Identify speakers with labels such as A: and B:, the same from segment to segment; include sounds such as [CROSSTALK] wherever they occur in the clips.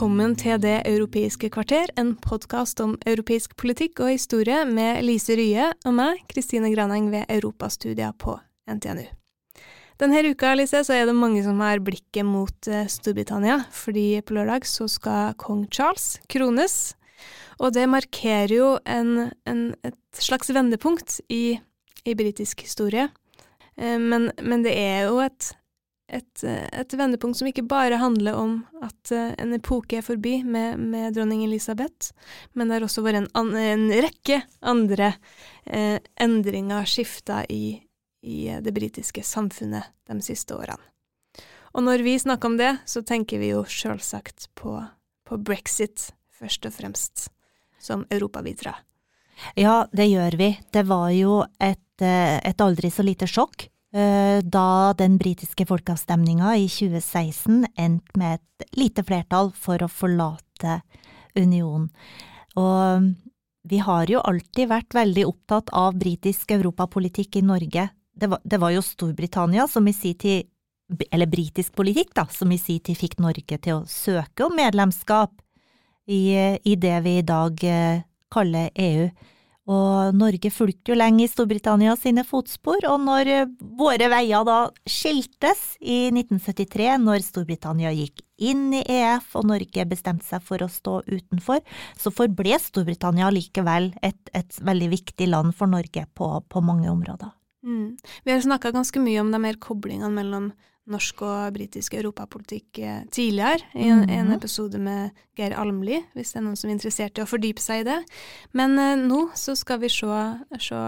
A: Velkommen til Det europeiske kvarter, en podkast om europeisk politikk og historie med Lise Rye og meg, Kristine Graneng ved Europastudier på NTNU. Denne uka Lise, så er det mange som har blikket mot eh, Storbritannia, fordi på lørdag så skal kong Charles krones. Og det markerer jo en, en, et slags vendepunkt i, i britisk historie. Eh, men, men det er jo et et, et, vendepunkt som ikke bare handler om at uh, en epoke er forbi med, med, dronning Elisabeth, men det har også vært en, en rekke andre eh, endringer, skifter, i, i det britiske samfunnet de siste årene. Og når vi snakker om det, så tenker vi jo sjølsagt på, på brexit, først og fremst, som europabitra.
B: Ja, det gjør vi. Det var jo et, eh, et aldri så lite sjokk Eh, da den britiske folkeavstemninga i 2016 endte med et lite flertall for å forlate unionen. Og vi har jo alltid vært veldig opptatt av britisk europapolitikk i Norge. Det var, det var jo Storbritannia som i sin tid eller britisk politikk, da, som i sin tid fikk Norge til å søke om medlemskap i, i det vi i dag eh, kaller EU. Og Norge fulgte jo lenge i Storbritannia sine fotspor, og når eh, våre veier da skiltes i 1973, når Storbritannia gikk inn i EF og Norge bestemte seg for å stå utenfor, så forble Storbritannia likevel et, et veldig viktig land for Norge på, på mange områder.
A: Mm. Vi har snakka ganske mye om de her koblingene mellom norsk og britisk europapolitikk eh, tidligere, i en, mm. en, mhm. episode med Geir Almli, hvis det er noen som er interessert i å fordype seg i det. Men eh, nå så skal vi se, se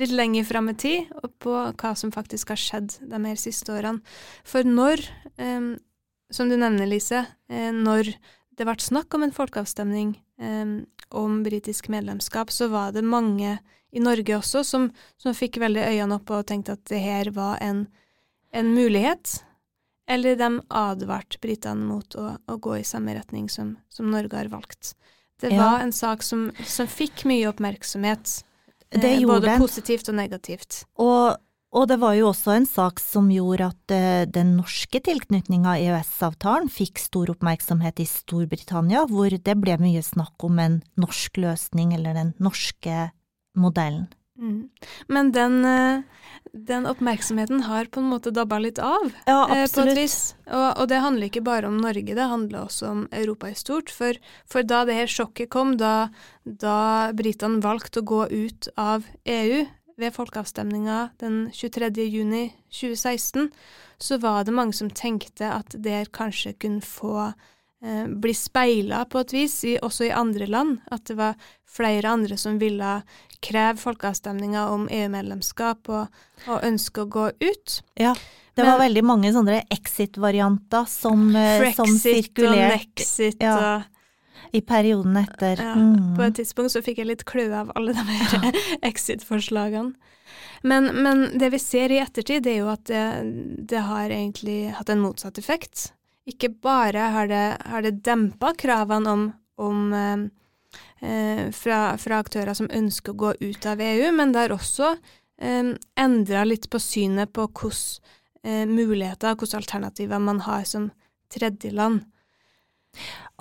A: litt lenger fram i tid på hva som faktisk har skjedd de her siste årene. For når, eh, som du nevner, Lise, eh, når det ble snakk om en folkeavstemning eh, om britisk medlemskap, så var det mange i Norge også som, som fikk veldig øynene opp og tenkte at det her var en en mulighet, eller de advarte britene mot å, å, gå i samme retning som, som Norge har valgt. Det ja. var en sak som, som fikk mye oppmerksomhet, eh, både den. positivt og negativt.
B: Og, og, det var jo også en sak som gjorde at uh, den norske tilknytninga av EØS-avtalen fikk stor oppmerksomhet i Storbritannia, hvor det ble mye snakk om en norsk løsning, eller den norske modellen.
A: Mm. Men den, eh, den, oppmerksomheten har på en måte dabba litt av.
B: Ja, absolutt.
A: Eh, og, og, det handler ikke bare om Norge, det handler også om Europa i stort. For, for da det her sjokket kom, da, da britene valgte å gå ut av EU ved folkeavstemninga den 23. juni 2016, så var det mange som tenkte at det kanskje kunne få eh, bli speila på et vis, i, også i andre land. At det var flere andre som ville kreve folkeavstemninger om EU-medlemskap og, og, ønsker å gå ut.
B: Ja, det Men, var veldig mange sånne exit-varianter som, eh, som sirkulerte.
A: og Nexit ja,
B: og I perioden etter.
A: Ja, mm. På et tidspunkt så fikk jeg litt kløe av alle de her [LAUGHS] exit-forslagene. Men, men, det vi ser i ettertid, det er jo at det, det har egentlig hatt en motsatt effekt. Ikke bare har det, har det dempa kravene om, om eh, fra, fra, aktører som ønsker å gå ut av EU, men det har også eh, endra litt på synet på hvilke eh, muligheter, hvilke alternativer man har som tredjeland.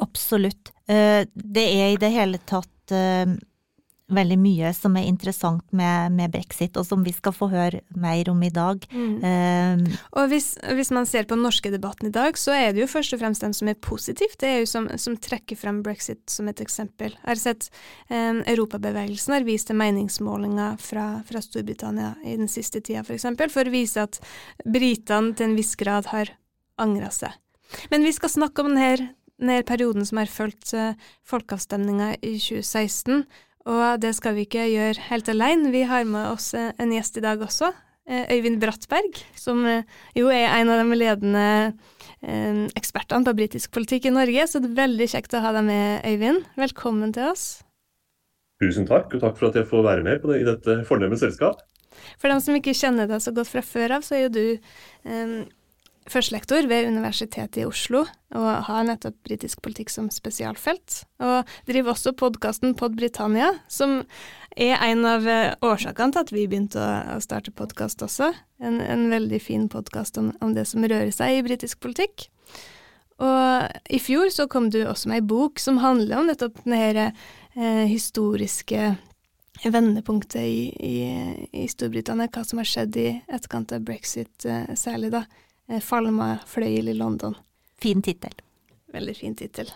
B: Absolutt. Eh, det er i det hele tatt eh, veldig mye som er interessant med, med, brexit, og som vi skal få høre mer om i dag. Mm.
A: Uh, og hvis, hvis, man ser på den norske debatten i dag, så er det jo først og fremst den som er positivt. Det er jo som, som trekker frem brexit som et eksempel. Jeg har sett um, Europabevegelsen har vist til meningsmålinger fra, fra, Storbritannia i den siste tida, f.eks., for, eksempel, for å vise at britene til en viss grad har angra seg. Men vi skal snakke om denne, denne perioden som har fulgt uh, folkeavstemninga i 2016. Og det skal vi ikke gjøre helt alene. Vi har med oss en gjest i dag også. Øyvind Brattberg, som jo er en av de ledende ekspertene på britisk politikk i Norge. Så det er veldig kjekt å ha deg med, Øyvind. Velkommen til oss.
C: Tusen takk, og takk for at jeg får være med det, i dette fornemme selskap.
A: For dem som ikke kjenner deg så godt fra før av, så er jo du førstelektor ved Universitetet i Oslo og har nettopp britisk politikk som spesialfelt. Og driver også podkasten Pod Britannia, som er en av eh, årsakene til at vi begynte å, starte podkast også. En, en, veldig fin podkast om, om, det som rører seg i britisk politikk. Og i fjor så kom du også med ei bok som handler om nettopp denne eh, historiske vendepunktet i, i, i, Storbritannia, hva som har skjedd i etterkant av brexit, eh, særlig da. Eh, Falma fløyel i London.
B: Fin tittel.
A: Veldig fin tittel.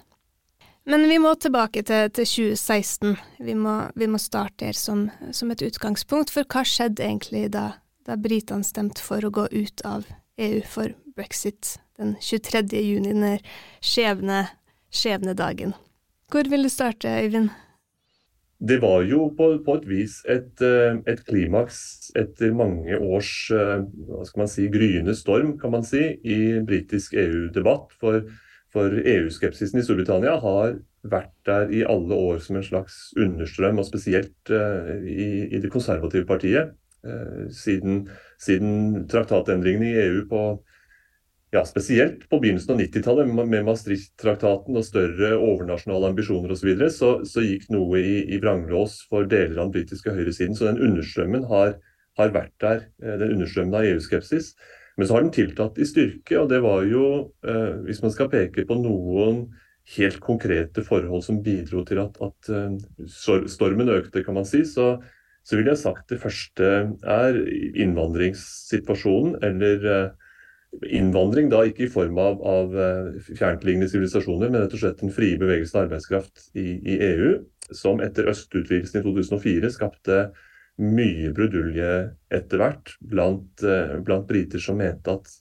A: Men vi må tilbake til, til 2016. Vi må, vi må, starte her som, som, et utgangspunkt. For hva skjedde egentlig da, da britene stemte for å gå ut av EU for brexit den 23. juni, den skjebne, dagen. Hvor vil du starte, Øyvind?
C: Det var jo på, på et vis et, eh, et, klimaks etter mange års eh, hva skal man si, gryende storm kan man si, i britisk EU-debatt. For, for EU-skepsisen i Storbritannia har vært der i alle år som en slags understrøm, og spesielt uh, i, i, det konservative partiet. Siden, siden traktatendringene i EU på ja, spesielt på begynnelsen av 90-tallet med Maastricht-traktaten og større overnasjonale ambisjoner osv., så, videre, så så gikk noe i, i vranglås for deler av den britiske høyresiden. Så den understrømmen har, har vært der, eh, den understrømmen av EU-skepsis. Men så har den tiltatt i styrke, og det var jo, eh, hvis man skal peke på noen helt konkrete forhold som bidro til at, at uh, stormen økte, kan man si, så, så ville jeg sagt det første er innvandringssituasjonen, eller uh, innvandring, da ikke i form av, av eh, fjerntliggende sivilisasjoner, men rett og slett den frie bevegelsen av arbeidskraft i, i, EU, som etter østutvidelsen i 2004 skapte mye brudulje etter hvert blant, eh, blant briter som mente at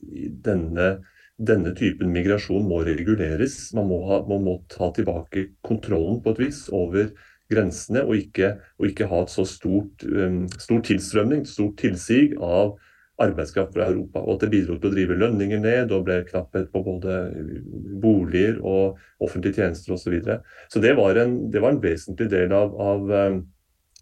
C: denne, denne typen migrasjon må reguleres. Man må, ha, man må, ta tilbake kontrollen på et vis over grensene, og ikke, og ikke ha et så stort, um, stor tilstrømning, stort tilsig av arbeidskraft fra Europa. Og at det bidro til å drive lønninger ned og ble knapphet på både boliger og offentlige tjenester osv. Så, videre. så det var, en, det var, en, vesentlig del av, av um,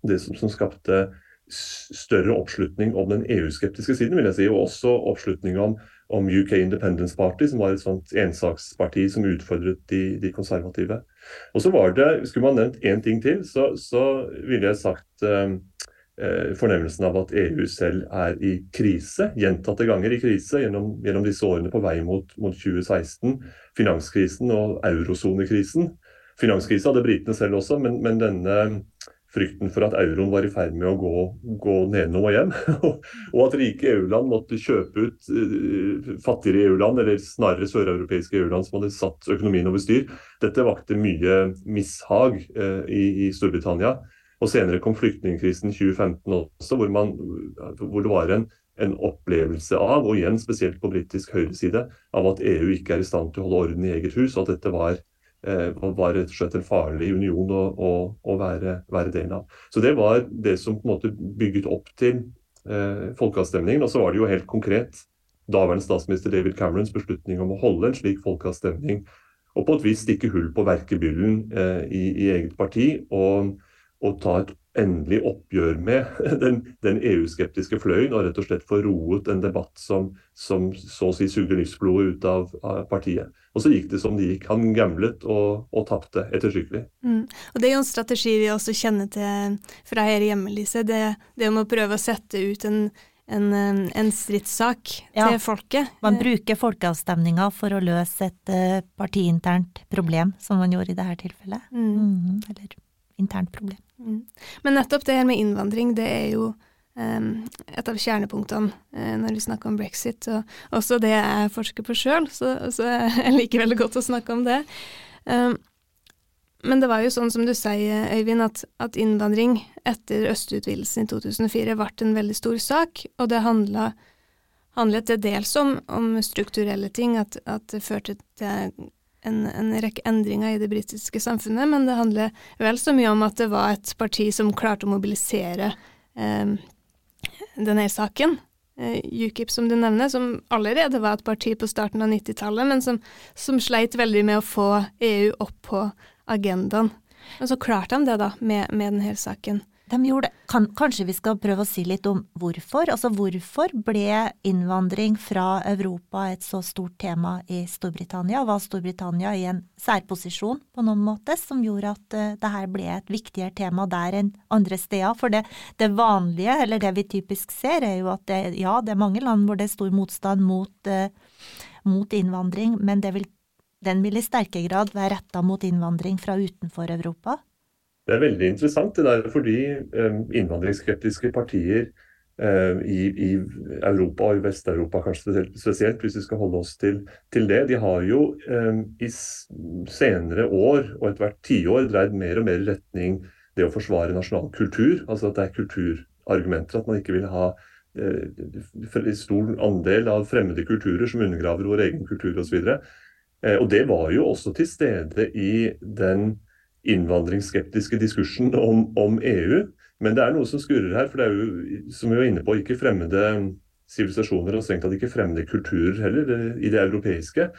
C: det som, som, skapte større oppslutning om den EU-skeptiske siden, vil jeg si, og også oppslutning om, om, UK Independence Party, som var et sånt ensaksparti som utfordret de, de konservative. Og så var det, Skulle man nevnt én ting til, så, så ville jeg sagt Eh, fornemmelsen av at EU selv er i krise, gjentatte ganger i krise gjennom, gjennom disse årene på vei mot, mot 2016. Finanskrisen og eurosonekrisen. Finanskrisen hadde britene selv også, men, men, denne frykten for at euroen var i ferd med å gå, gå nedenom [LAUGHS] og hjem, og at rike EU-land måtte kjøpe ut uh, fattigere EU-land, eller snarere søreuropeiske EU-land som hadde satt økonomien over styr, dette vakte mye mishag uh, i, i Storbritannia. Og senere kom flyktningkrisen 2015 også, hvor, man, hvor det var en, en, opplevelse av, og igjen spesielt på britisk høyreside, av at EU ikke er i stand til å holde orden i eget hus, og at dette var, eh, var rett og slett en farlig union å, å, å være, være, del av. Så det var det som på en måte bygget opp til eh, folkeavstemningen. Og så var det jo helt konkret daværende statsminister David Camerons beslutning om å holde en slik folkeavstemning, og på et vis stikke hull på verkebyllen eh, i, i eget parti. og å ta et endelig oppgjør med [LAUGHS] den, den EU-skeptiske fløyen, og rett og slett få roet en debatt som, som så å si suger livsblodet ut av, av, partiet. Og så gikk det som det gikk. Han gamblet og, og tapte ettertrykkelig.
A: Mm. Og Det er jo en strategi vi også kjenner til fra her hjemme, Lise. Det, det om å prøve å sette ut en, en, en stridssak ja, til folket.
B: Man bruker folkeavstemninga for å løse et uh, partiinternt problem, som man gjorde i dette tilfellet. Mm. Mm, eller internt problem.
A: Mm. Men nettopp det her med innvandring, det er jo um, et av kjernepunktene uh, når vi snakker om brexit, og også det jeg forsker på sjøl, så, så, jeg liker veldig godt å snakke om det. Um, men det var jo sånn som du sier, Øyvind, at, at innvandring etter østutvidelsen i 2004 ble en veldig stor sak, og det handla handlet til dels om, om strukturelle ting, at, at det førte til en, en, rekke endringer i det britiske samfunnet, men det handler vel så mye om at det var et parti som klarte å mobilisere eh, denne saken. eh, UKIP, som du nevner, som allerede var et parti på starten av 90-tallet, men som, som, sleit veldig med å få EU opp på agendaen. Men så klarte de det, da, med, med denne saken.
B: De gjorde det. Kan, kanskje vi skal prøve å si litt om hvorfor? Altså hvorfor ble innvandring fra Europa et så stort tema i Storbritannia? Var Storbritannia i en særposisjon på noen måte som gjorde at uh, det her ble et viktigere tema der enn andre steder? For det, det, vanlige, eller det vi typisk ser, er jo at det, ja, det er mange land hvor det er stor motstand mot, uh, mot innvandring, men vil, den vil i sterkere grad være retta mot innvandring fra utenfor Europa.
C: Det er veldig interessant det der, fordi innvandringskritiske innvandringsskeptiske partier uh, i, i, Europa og i Vest-Europa kanskje spesielt, hvis vi skal holde oss til, til det, de har jo um, i senere år og etter hvert tiår dreid mer og mer retning det å forsvare nasjonal kultur. Altså at det er kulturargumenter, at man ikke vil ha eh, stor andel av fremmede kulturer som undergraver vår egen kultur osv. Eh, og det var jo også til stede i den innvandringsskeptiske diskursen om, om, EU. Men det er noe som skurrer her. For det er jo, som vi var inne på, ikke fremmede sivilisasjoner og strengt tatt ikke fremmede kulturer heller i det europeiske.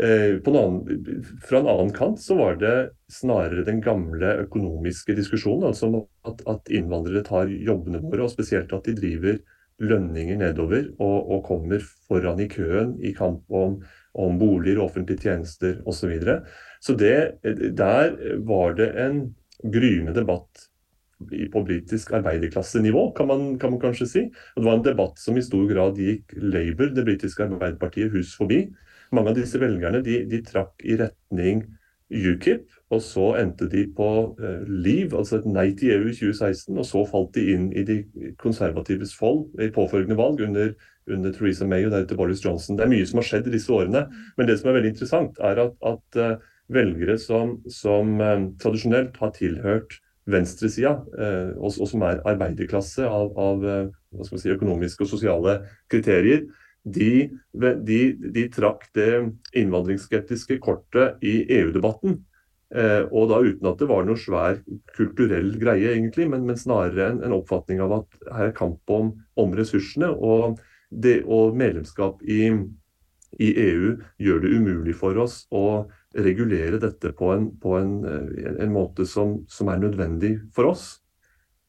C: Eh, en annen, fra en annen kant så var det snarere den gamle økonomiske diskusjonen. Altså at, at innvandrere tar jobbene våre, og spesielt at de driver lønninger nedover og, og kommer foran i køen i kamp om, om boliger, offentlige tjenester osv. Så, videre. Så det, der var det en gryende debatt på britisk arbeiderklassenivå, kan man, kan man kanskje si. Og det var en debatt som i stor grad gikk Labour, det britiske arbeiderpartiet, hus forbi. Mange av disse velgerne de, de trakk i retning UKIP, og så endte de på uh, Leave, altså et nei til EU i 2016. Og så falt de inn i de konservatives fold i påfølgende valg under, under Theresa May og deretter Boris Johnson. Det er mye som har skjedd i disse årene, men det som er veldig interessant, er at, at uh, velgere som, som eh, tradisjonelt har tilhørt venstresida, eh, og, og, som er arbeiderklasse av, av uh, si, økonomiske og sosiale kriterier, de, de, de trakk det innvandringsskeptiske kortet i EU-debatten. Eh, og da uten at det var noe svær kulturell greie, egentlig, men, men snarere en, en, oppfatning av at her er kamp om, om ressursene. Og, det, og medlemskap i, i EU gjør det umulig for oss å regulere dette på en, på en, eh, en måte som, som, er nødvendig for oss.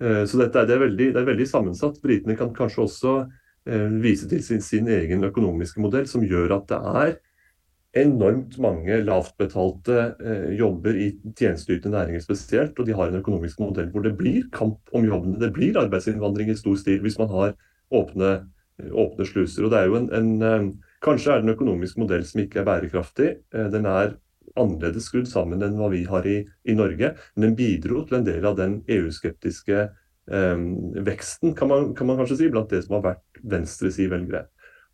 C: Eh, så dette det er, veldig, det er veldig sammensatt. Britene kan kanskje også eh, vise til sin, sin, egen økonomiske modell, som gjør at det er enormt mange lavtbetalte jobber i tjenesteytende næringer spesielt. Og de har en økonomisk modell hvor det blir kamp om jobbene. Det blir arbeidsinnvandring i stor stil hvis man har åpne, åpne sluser. Og det er jo en, en Kanskje er det en økonomisk modell som ikke er bærekraftig. Den er annerledes skrudd sammen enn hva vi har i, i Norge. Men den bidro til en del av den EU-skeptiske eh, veksten, kan man, kan man, kanskje si, blant det som har vært venstreside-velgere.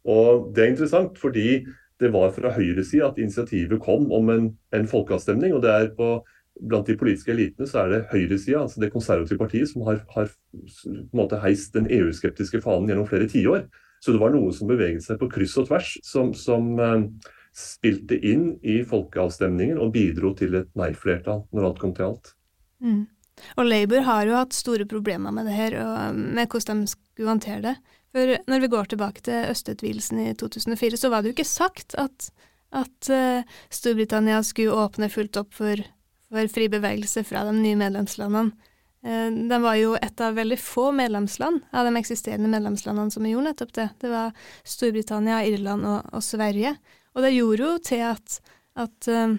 C: Og Det er interessant, fordi det var fra høyresida at initiativet kom om en, en folkeavstemning. og det er på Blant de politiske elitene så er det høyresida, altså det konservative partiet, som har, har på en måte heist den EU-skeptiske fanen gjennom flere tiår. Så det var noe som beveget seg på kryss og tvers, som, som eh, spilte inn i folkeavstemningen og bidro til et nei-flertall når alt kom til alt.
A: Mm. Og Labour har jo hatt store problemer med det her, og med hvordan de skulle håndtere det. For når vi går tilbake til østutvidelsen i 2004, så var det jo ikke sagt at, at uh, Storbritannia skulle åpne fullt opp for, for fri bevegelse fra de nye medlemslandene. Uh, de var jo et av veldig få medlemsland av de eksisterende medlemslandene som gjorde nettopp det. Det var Storbritannia, Irland og, og Sverige. Og det gjorde jo til at, at uh,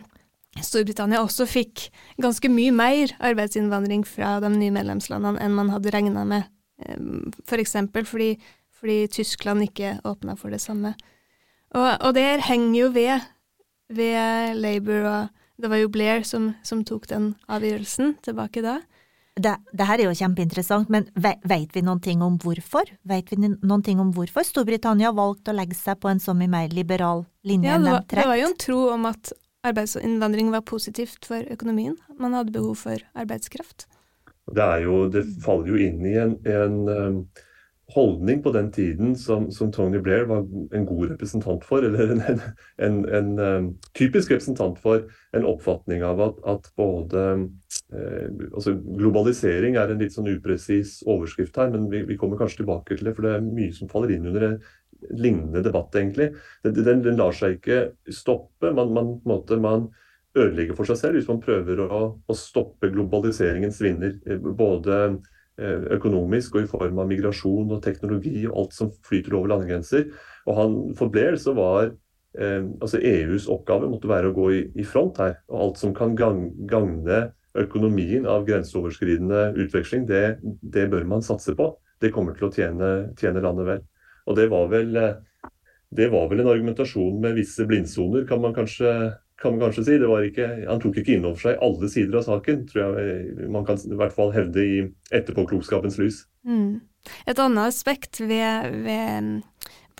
A: Storbritannia også fikk ganske mye mer arbeidsinnvandring fra de nye medlemslandene enn man hadde regna med, f.eks. For fordi, fordi Tyskland ikke åpna for det samme. Og, og det henger jo ved, ved Labour, og det var jo Blair som, som tok den avgjørelsen tilbake da.
B: Det, det, her er jo kjempeinteressant, men vet vi noen ting om hvorfor? Vet vi noen ting om hvorfor Storbritannia valgte å legge seg på en så mye mer liberal linje
A: ja,
B: enn de
A: trekk? Det var jo en tro om at arbeidsinnvandring var positivt for økonomien. Man hadde behov for arbeidskraft.
C: Det, jo, det faller jo inn i en, en holdning på den tiden som, som, Tony Blair var en god representant for, eller en, en, en, en um, typisk representant for, en oppfatning av at, at både eh, altså Globalisering er en litt sånn upresis overskrift her, men vi, vi, kommer kanskje tilbake til det, for det er mye som faller inn under en lignende debatt, egentlig. Den, den, den lar seg ikke stoppe. Man, man, måte, man, ødelegger for seg selv hvis man prøver å, å stoppe globaliseringens vinner. Eh, både økonomisk og i form av migrasjon og teknologi og alt som flyter over landegrenser. Og han, For så var eh, altså EUs oppgave måtte være å gå i, i, front her. og Alt som kan gagne økonomien av grenseoverskridende utveksling, det, det, bør man satse på. Det kommer til å tjene, tjene landet vel. Og det var vel eh, det var vel en argumentasjon med visse blindsoner, kan man kanskje kan man kanskje si. Ikke, han tok ikke inn over seg alle sider av saken, tror jeg man kan i hvert fall hevde i etterpåklokskapens lys.
A: Mm. Et annet aspekt ved, ved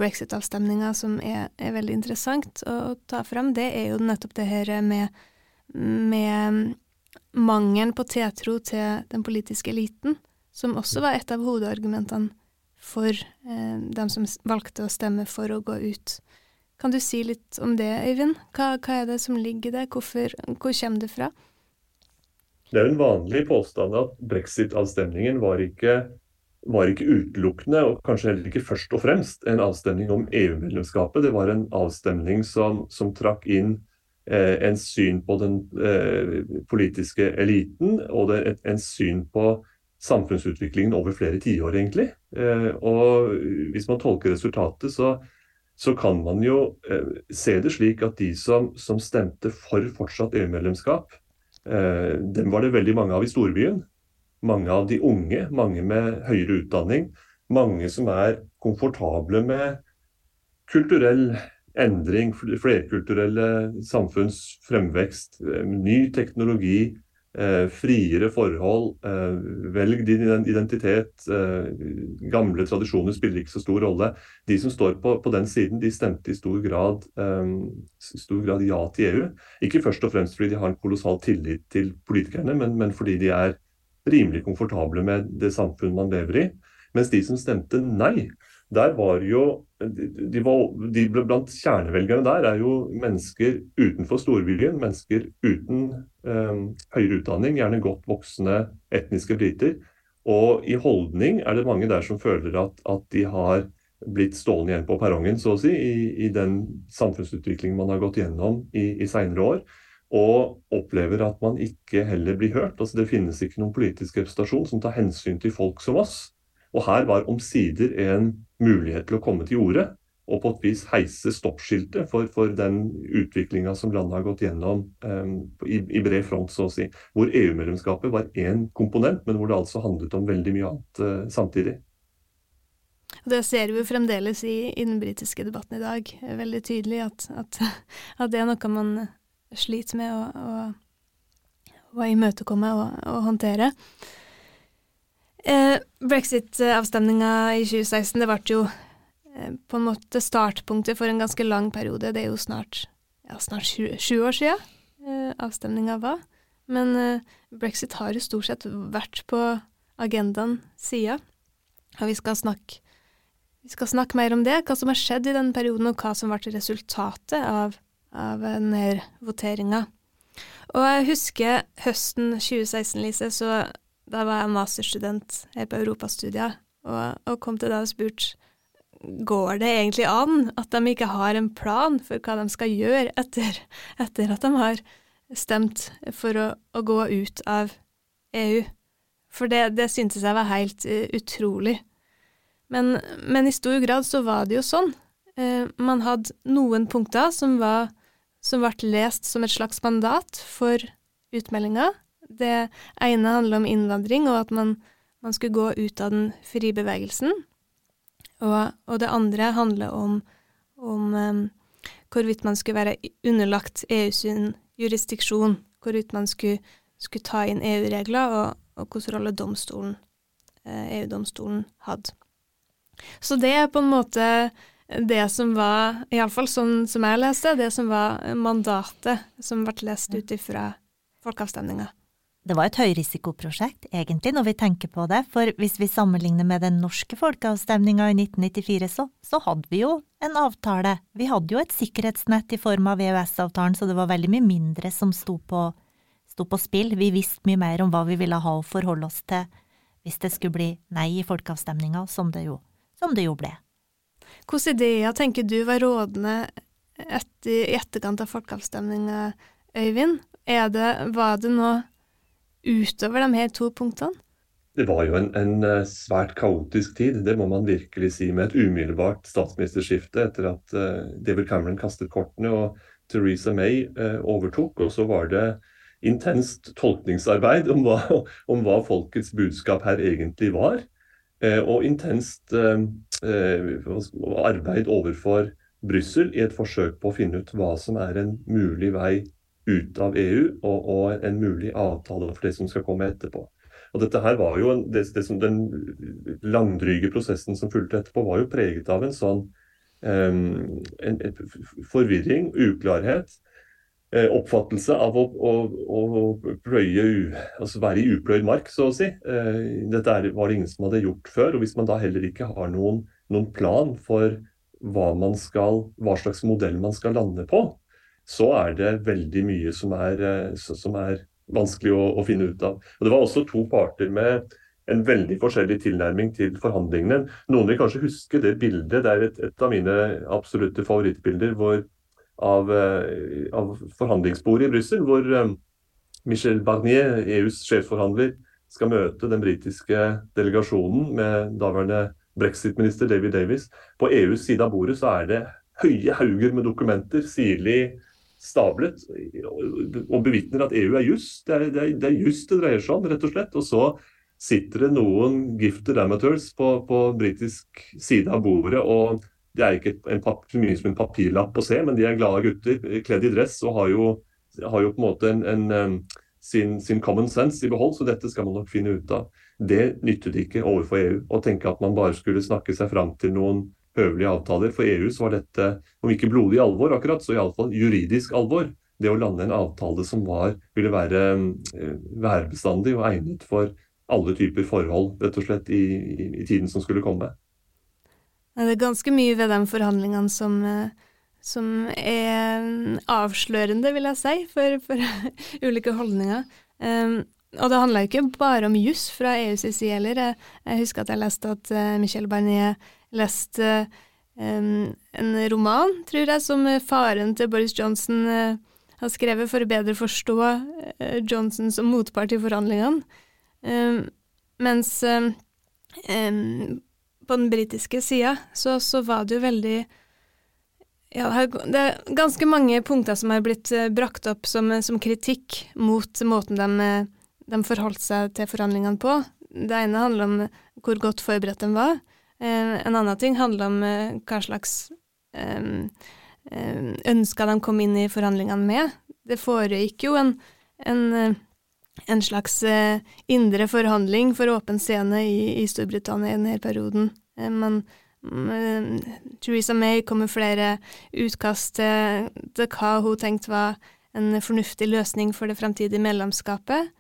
A: brexit-avstemninga som er, er, veldig interessant å ta fram, det er jo nettopp det her med, med mangelen på tiltro til den politiske eliten, som også var et av hovedargumentene for eh, dem som valgte å stemme for å gå ut. Kan du si litt om det, Øyvind? Hva, hva er det som ligger i det? Hvorfor, hvor kommer det fra?
C: Det er en vanlig påstand at brexit-avstemningen var ikke, var ikke utelukkende, og kanskje heller ikke først og fremst, en avstemning om EU-medlemskapet. Det var en avstemning som, som trakk inn eh, en syn på den eh, politiske eliten, og det, et, en syn på samfunnsutviklingen over flere tiår, egentlig. Eh, og hvis man tolker resultatet, så så kan man jo eh, se det slik at de som, som stemte for fortsatt EU-medlemskap, eh, dem var det veldig mange av i storbyen. Mange av de unge, mange med høyere utdanning. Mange som er komfortable med kulturell endring, flerkulturelle samfunns fremvekst, eh, ny teknologi, friere forhold. Eh, velg din identitet. Eh, gamle tradisjoner spiller ikke så stor rolle. De som står på, på den siden, de stemte i stor grad, stor grad, ja til EU. Ikke først og fremst fordi de har en kolossal tillit til politikerne, men, men fordi de er rimelig komfortable med det samfunn man lever i. Mens de som stemte nei, der var jo de, var, de Blant kjernevelgerne der er jo mennesker utenfor storbyen. Mennesker uten eh, høyere utdanning, gjerne godt voksne etniske briter. Og i holdning er det mange der som føler at, at de har blitt stående igjen på perrongen, så å si, i, i den samfunnsutviklingen man har gått gjennom i, i seinere år. Og opplever at man ikke heller blir hørt. Altså Det finnes ikke noen politisk representasjon som tar hensyn til folk som oss. Og her var omsider en mulighet til å komme til orde og på et vis heise stoppskiltet for, for den utviklinga som landet har gått gjennom um, i, i, bred front, så å si. Hvor EU-medlemskapet var én komponent, men hvor det altså handlet om veldig mye annet uh, samtidig.
A: Det ser vi jo fremdeles i, i, den britiske debatten i dag. Veldig tydelig at, at, [LAUGHS] at det er noe man sliter med å, å, å imøtekomme og, og håndtere. Eh, Brexit-avstemninga i 2016 det ble jo eh, på en måte startpunktet for en ganske lang periode. Det er jo snart, ja, snart sju, sju, år siden eh, avstemninga var. Men eh, brexit har jo stort sett vært på agendaen siden. Og vi skal, snakke, vi skal snakke mer om det, hva som har skjedd i den perioden, og hva som ble resultatet av, av denne voteringa. Og jeg husker høsten 2016, Lise, så da var jeg masterstudent her på europastudier, og, og kom til deg og spurte går det egentlig an at de ikke har en plan for hva de skal gjøre etter, etter at de har stemt for å, å gå ut av EU. For det, det syntes jeg var helt uh, utrolig. Men, men, i stor grad så var det jo sånn. Uh, man hadde noen punkter som, var, som ble lest som et slags mandat for utmeldinga, det ene handler om innvandring, og at man, man skulle gå ut av den frie bevegelsen. Og, og, det andre handler om, om um, hvorvidt man skulle være underlagt EUs jurisdiksjon, hvorvidt man skulle, skulle ta inn EU-regler, og, og hvilken rolle domstolen, eh, EU-domstolen hadde. Så det er på en måte det som var, iallfall sånn som jeg leste, det som var mandatet som ble lest ut ifra folkeavstemninga
B: det var et høyrisikoprosjekt, egentlig, når vi tenker på det, for hvis vi sammenligner med den norske folkeavstemninga i 1994, så, så hadde vi jo en avtale. Vi hadde jo et sikkerhetsnett i form av EØS-avtalen, så det var veldig mye mindre som sto på, sto på spill. Vi visste mye mer om hva vi ville ha å forholde oss til hvis det skulle bli nei i folkeavstemninga, som, som det jo ble.
A: Hvilke ideer tenker du var rådende etter, i etterkant av folkeavstemninga, Øyvind? Det, var det noe utover de her to punktene?
C: Det var jo en, en, eh, svært kaotisk tid, det må man virkelig si, med et umiddelbart statsministerskifte etter at uh, David Cameron kastet kortene og Theresa May uh, overtok. Og så var det intenst tolkningsarbeid om hva, [LAUGHS] om hva folkets budskap her egentlig var. Og intenst arbeid overfor Brussel i et forsøk på å finne ut hva som er en mulig vei ut av EU og, og, en mulig avtale for det som skal komme etterpå. Og dette her var jo en, det, det som Den langdryge prosessen som fulgte etterpå, var jo preget av en sånn um, en, en forvirring, uklarhet. Eh, oppfattelse av å, å, å pløye, altså være i upløyd mark, så å si. Eh, dette er, var det ingen som hadde gjort før. og Hvis man da heller ikke har noen, noen plan for hva, skal, hva slags modell man skal lande på, så er det veldig mye som er, eh, som er vanskelig å, å, finne ut av. Og Det var også to parter med en veldig forskjellig tilnærming til forhandlingene. Noen vil kanskje huske det bildet. Det er et, et av mine absolutte favorittbilder hvor, av, eh, av forhandlingsbordet i Brussel, hvor um, Michel Barnier, EUs sjefforhandler, skal møte den britiske delegasjonen med daværende brexit-minister David Davis. På EUs side av bordet så er det høye hauger med dokumenter, sirlig stablet og bevitner at EU er juss. Det er, det, er, det er juss det dreier seg om, rett og slett. Og så sitter det noen gifted amateurs på, på britisk side av bordet. og Det er ikke så mye som en papirlapp å se, men de er glade gutter kledd i dress og har jo, har jo på en måte en, en, sin, sin, common sense i behold, så dette skal man nok finne ut av. Det nyttet ikke overfor EU å tenke at man bare skulle snakke seg fram til noen høvelige avtaler. For EU så var dette, om ikke blodig alvor akkurat, så iallfall juridisk alvor. Det å lande en avtale som var, ville være eh, værbestandig og egnet for alle typer forhold, rett og slett, i, i, i tiden som skulle komme.
A: Det er ganske mye ved de forhandlingene som, eh, som er avslørende, vil jeg si, for, for [LAUGHS] ulike holdninger. Um, og det handla ikke bare om juss fra EUs side heller. Jeg, husker at jeg leste at uh, Michel Barnier leste um, en roman, tror jeg, som faren til Boris Johnson uh, har skrevet for å bedre forstå Johnson som motpart i forhandlingene. Mens på den britiske sida så, så, var det jo veldig ja, det er ganske mange punkter som har blitt brakt opp som, som kritikk mot måten de, de forholdt seg til forhandlingene på. Det ene handler om hvor godt forberedt de var. Eh, en annen ting handler om eh, hva slags ønsker de kom inn i forhandlingene med. Det foregikk jo en, en, eh, en slags indre forhandling for åpen scene i, i Storbritannia i denne perioden. Men Theresa May kom med flere utkast til hva hun tenkte var en fornuftig løsning for det fremtidige medlemskapet,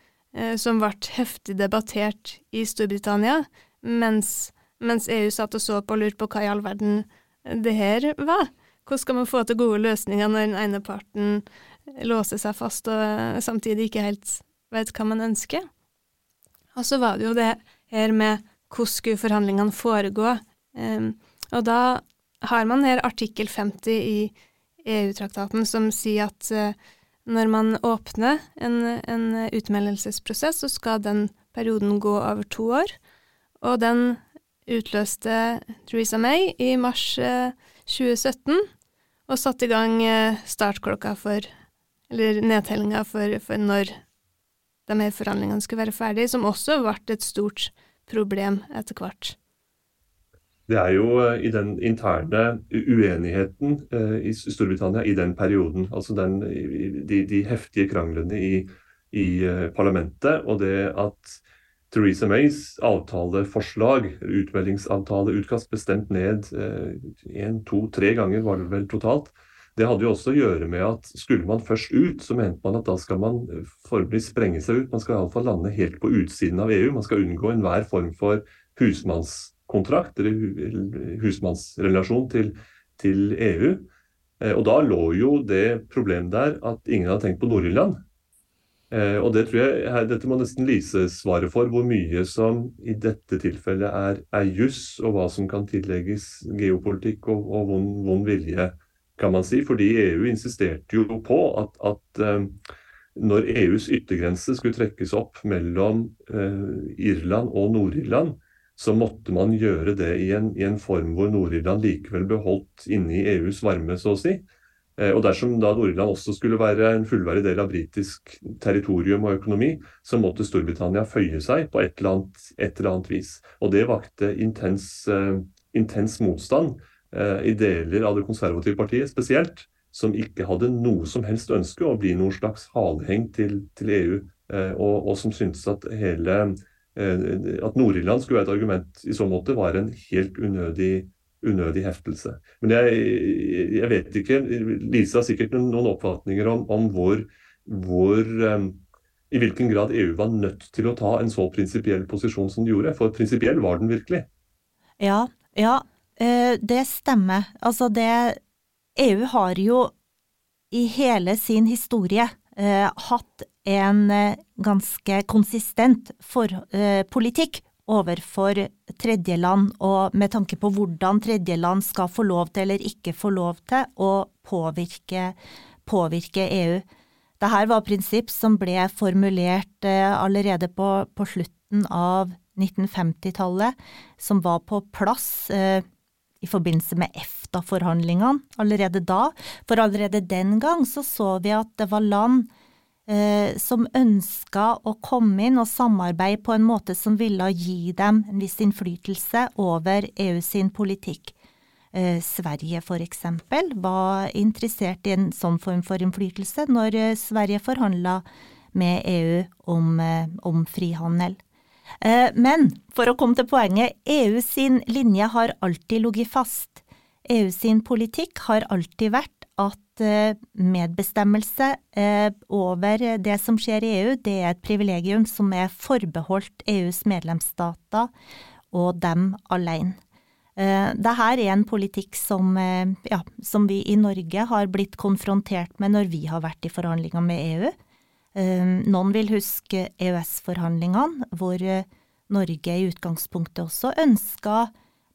A: som ble heftig debattert i Storbritannia, mens mens EU satt og så på og lurte på hva i all verden det her var. Hvordan skal man få til gode løsninger når den ene parten låser seg fast og samtidig ikke helt vet hva man ønsker? Og så var det jo det her med hvordan skulle forhandlingene foregå. Um, og da har man her artikkel 50 i EU-traktaten som sier at uh, når man åpner en, en utmeldelsesprosess, så skal den perioden gå over to år. Og den utløste Theresa May i mars 2017 eh, og satte i gang eh, startklokka for Eller nedtellinga for, for, når de her forhandlingene skulle være ferdige, som også ble et stort problem etter hvert.
C: Det er jo eh, i den interne uenigheten i Storbritannia i den perioden, altså den, de, de heftige kranglene i, i parlamentet, og det at Theresa Mays avtaleforslag, utmeldingsavtaleutkast, bestemt ned én, eh, to, tre ganger var det vel totalt. det hadde jo også å gjøre med at skulle man først ut, så mente man at da skal man formelig sprenge seg ut. Man skal iallfall lande helt på utsiden av EU. Man skal unngå enhver form for husmannskontrakt eller husmannsrelasjon til, til EU. Eh, og da lå jo det problemet der at ingen hadde tenkt på Nord-Irland. Eh, og det tror jeg, Dette må nesten Lise svare for, hvor mye som i dette tilfellet er, er juss, og hva som kan tillegges geopolitikk og, og vond, vond, vilje, kan man si. Fordi EU insisterte jo på at, at eh, når EUs yttergrense skulle trekkes opp mellom eh, Irland og Nord-Irland, så måtte man gjøre det i en, i en form hvor Nord-Irland likevel beholdt inne i EUs varme, så å si. Eh, og Dersom da Nord-Irland også skulle være en fullverdig del av britisk territorium og økonomi, så måtte Storbritannia føye seg på et eller annet, et eller annet vis. Og Det vakte intens, uh, intens motstand uh, i deler av det konservative partiet spesielt, som ikke hadde noe som helst ønske å bli noen slags haleheng til, til EU, uh, og, og, som syntes at hele at Nord-Irland skulle være et argument i så måte, var en helt unødig, unødig heftelse. Men jeg, jeg, vet ikke. Lise har sikkert noen oppfatninger om, om hvor, hvor um, i hvilken grad EU var nødt til å ta en så prinsipiell posisjon som de gjorde. For prinsipiell var den virkelig.
B: Ja, ja, eh, det stemmer. Altså det EU har jo i hele sin historie eh, hatt en eh, ganske konsistent for, eh, politikk overfor tredjeland, og med tanke på hvordan tredjeland skal få lov til eller ikke få lov til å påvirke, påvirke EU. Dette var prinsipp som ble formulert eh, allerede på, på slutten av 1950-tallet, som var på plass eh, i forbindelse med EFTA-forhandlingene allerede da. For allerede den gang så så vi at det var land som ønska å komme inn og samarbeide på en måte som ville gi dem en viss innflytelse over EU sin politikk. Eh, Sverige eksempel var interessert i en sånn form for innflytelse når eh, Sverige forhandla med EU om, eh, om frihandel. Eh, men for å komme til poenget, EU sin linje har alltid ligget fast. EU sin politikk har alltid vært at eh, medbestemmelse eh, over det som skjer i EU, det er et privilegium som er forbeholdt EUs medlemsstater og dem alene. Eh, Dette er en politikk som, ja, som, vi i Norge har blitt konfrontert med når vi har vært i forhandlinger med EU. Noen vil huske EØS-forhandlingene, hvor Norge i utgangspunktet også ønska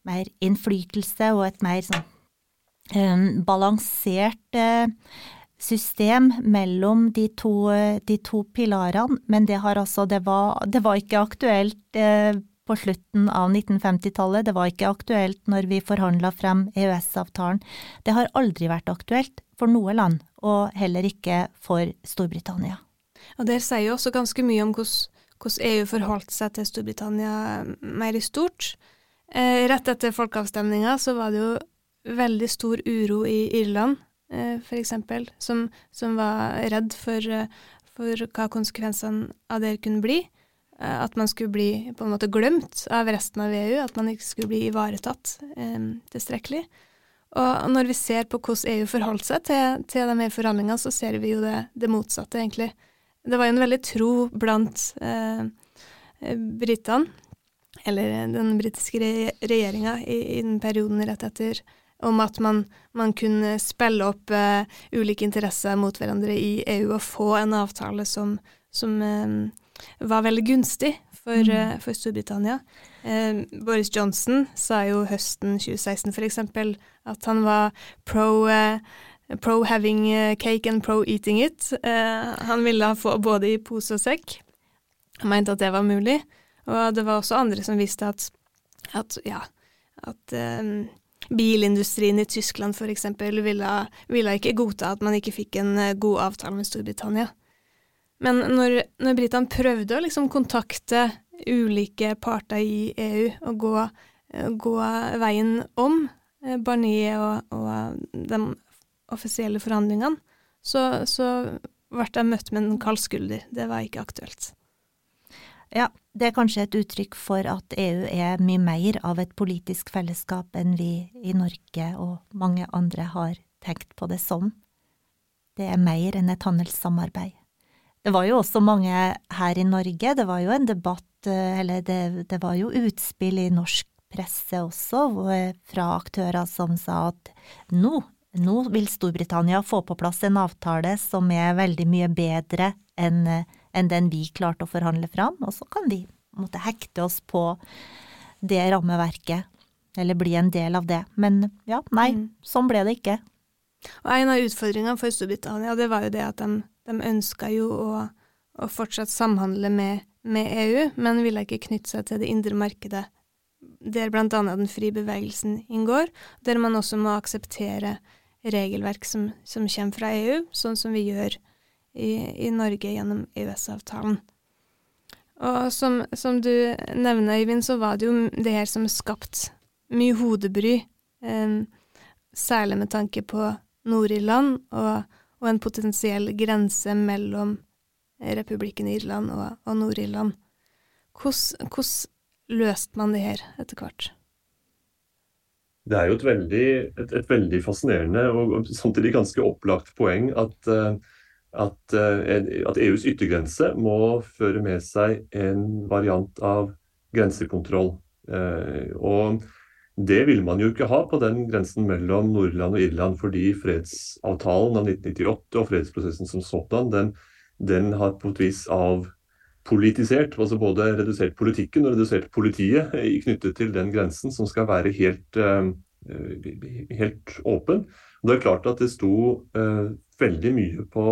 B: mer innflytelse og et mer sånn balansert eh, system mellom de to, de to pilarene, men det, altså, det, var, det var, ikke aktuelt eh, på slutten av 1950-tallet, det var ikke aktuelt når vi forhandla frem EØS-avtalen. Det har aldri vært aktuelt for noe land, og heller ikke for Storbritannia.
A: Og Der sier jo også ganske mye om hvordan, EU forholdt seg til Storbritannia mer i stort. Eh, rett etter folkeavstemninga så var det jo veldig stor uro i Irland, eh, eksempel, som, som var redd for, eh, for, hva konsekvensene av det kunne bli. Eh, at man skulle bli på en måte glemt av resten av EU, at man ikke skulle bli ivaretatt eh, tilstrekkelig. Og når vi ser på hvordan EU forholdt seg til, til de her forhandlingene, så ser vi jo det, det, motsatte, egentlig. Det var jo en veldig tro blant eh, britene, eller den britiske regjeringa, i, i den perioden rett etter om at man, man kunne spille opp uh, ulike interesser mot hverandre i EU og få en avtale som, som uh, var veldig gunstig for, uh, for Storbritannia. Boris Johnson sa jo høsten 2016 f.eks. at han var pro, pro having cake and pro eating it. han ville få både i pose og sekk. Han mente at det var mulig. Og det var også andre som visste at, at ja, at um, bilindustrien i Tyskland f.eks. Ville, ville ikke godta at man ikke fikk en eh, god avtale med Storbritannia. Men når, når britene prøvde å liksom kontakte ulike parter i EU og gå, eh, gå veien om eh, Barnier og, og de offisielle forhandlingene, så, så ble de møtt med en kald skulder. Det var ikke aktuelt.
B: Ja, det er kanskje et uttrykk for at EU er mye mer av et politisk fellesskap enn vi i Norge og mange andre har tenkt på det som. Det er mer enn et handelssamarbeid. Det var jo også mange her i Norge, det var jo en debatt, eh, eller det, det var jo utspill i norsk presse også, fra aktører som sa at nå, nå vil Storbritannia få på plass en avtale som er veldig mye bedre enn enn den vi klarte å forhandle fram, og så kan vi måtte hekte oss på det rammeverket, eller bli en del av det. Men ja, nei, mm. sånn ble det ikke.
A: Og En av utfordringene for Storbritannia det var jo det at de, de ønska jo å, å, fortsatt samhandle med, med, EU, men ville ikke knytte seg til det indre markedet, der annet den frie bevegelsen inngår, der man også må akseptere regelverk som, som kommer fra EU, sånn som vi gjør i, i Norge gjennom EØS-avtalen. Og som, som, du nevner, Øyvind, så var det jo det her som skapt mye hodebry, eh, særlig med tanke på Nord-Irland og, og, en potensiell grense mellom republikken Irland og, og Nord-Irland. Hvordan, hvordan, løste man det her etter hvert?
C: Det er jo et veldig, et, et veldig fascinerende og samtidig ganske opplagt poeng at, eh, at, eh, at, EUs yttergrense må føre med seg en variant av grensekontroll. Eh, og det vil man jo ikke ha på den grensen mellom Nordland og Irland, fordi fredsavtalen av 1998 og fredsprosessen som sådan, den, den har på et vis avpolitisert, altså både redusert politikken og redusert politiet knyttet til den grensen, som skal være helt, helt åpen. Og det er klart at det sto veldig mye på,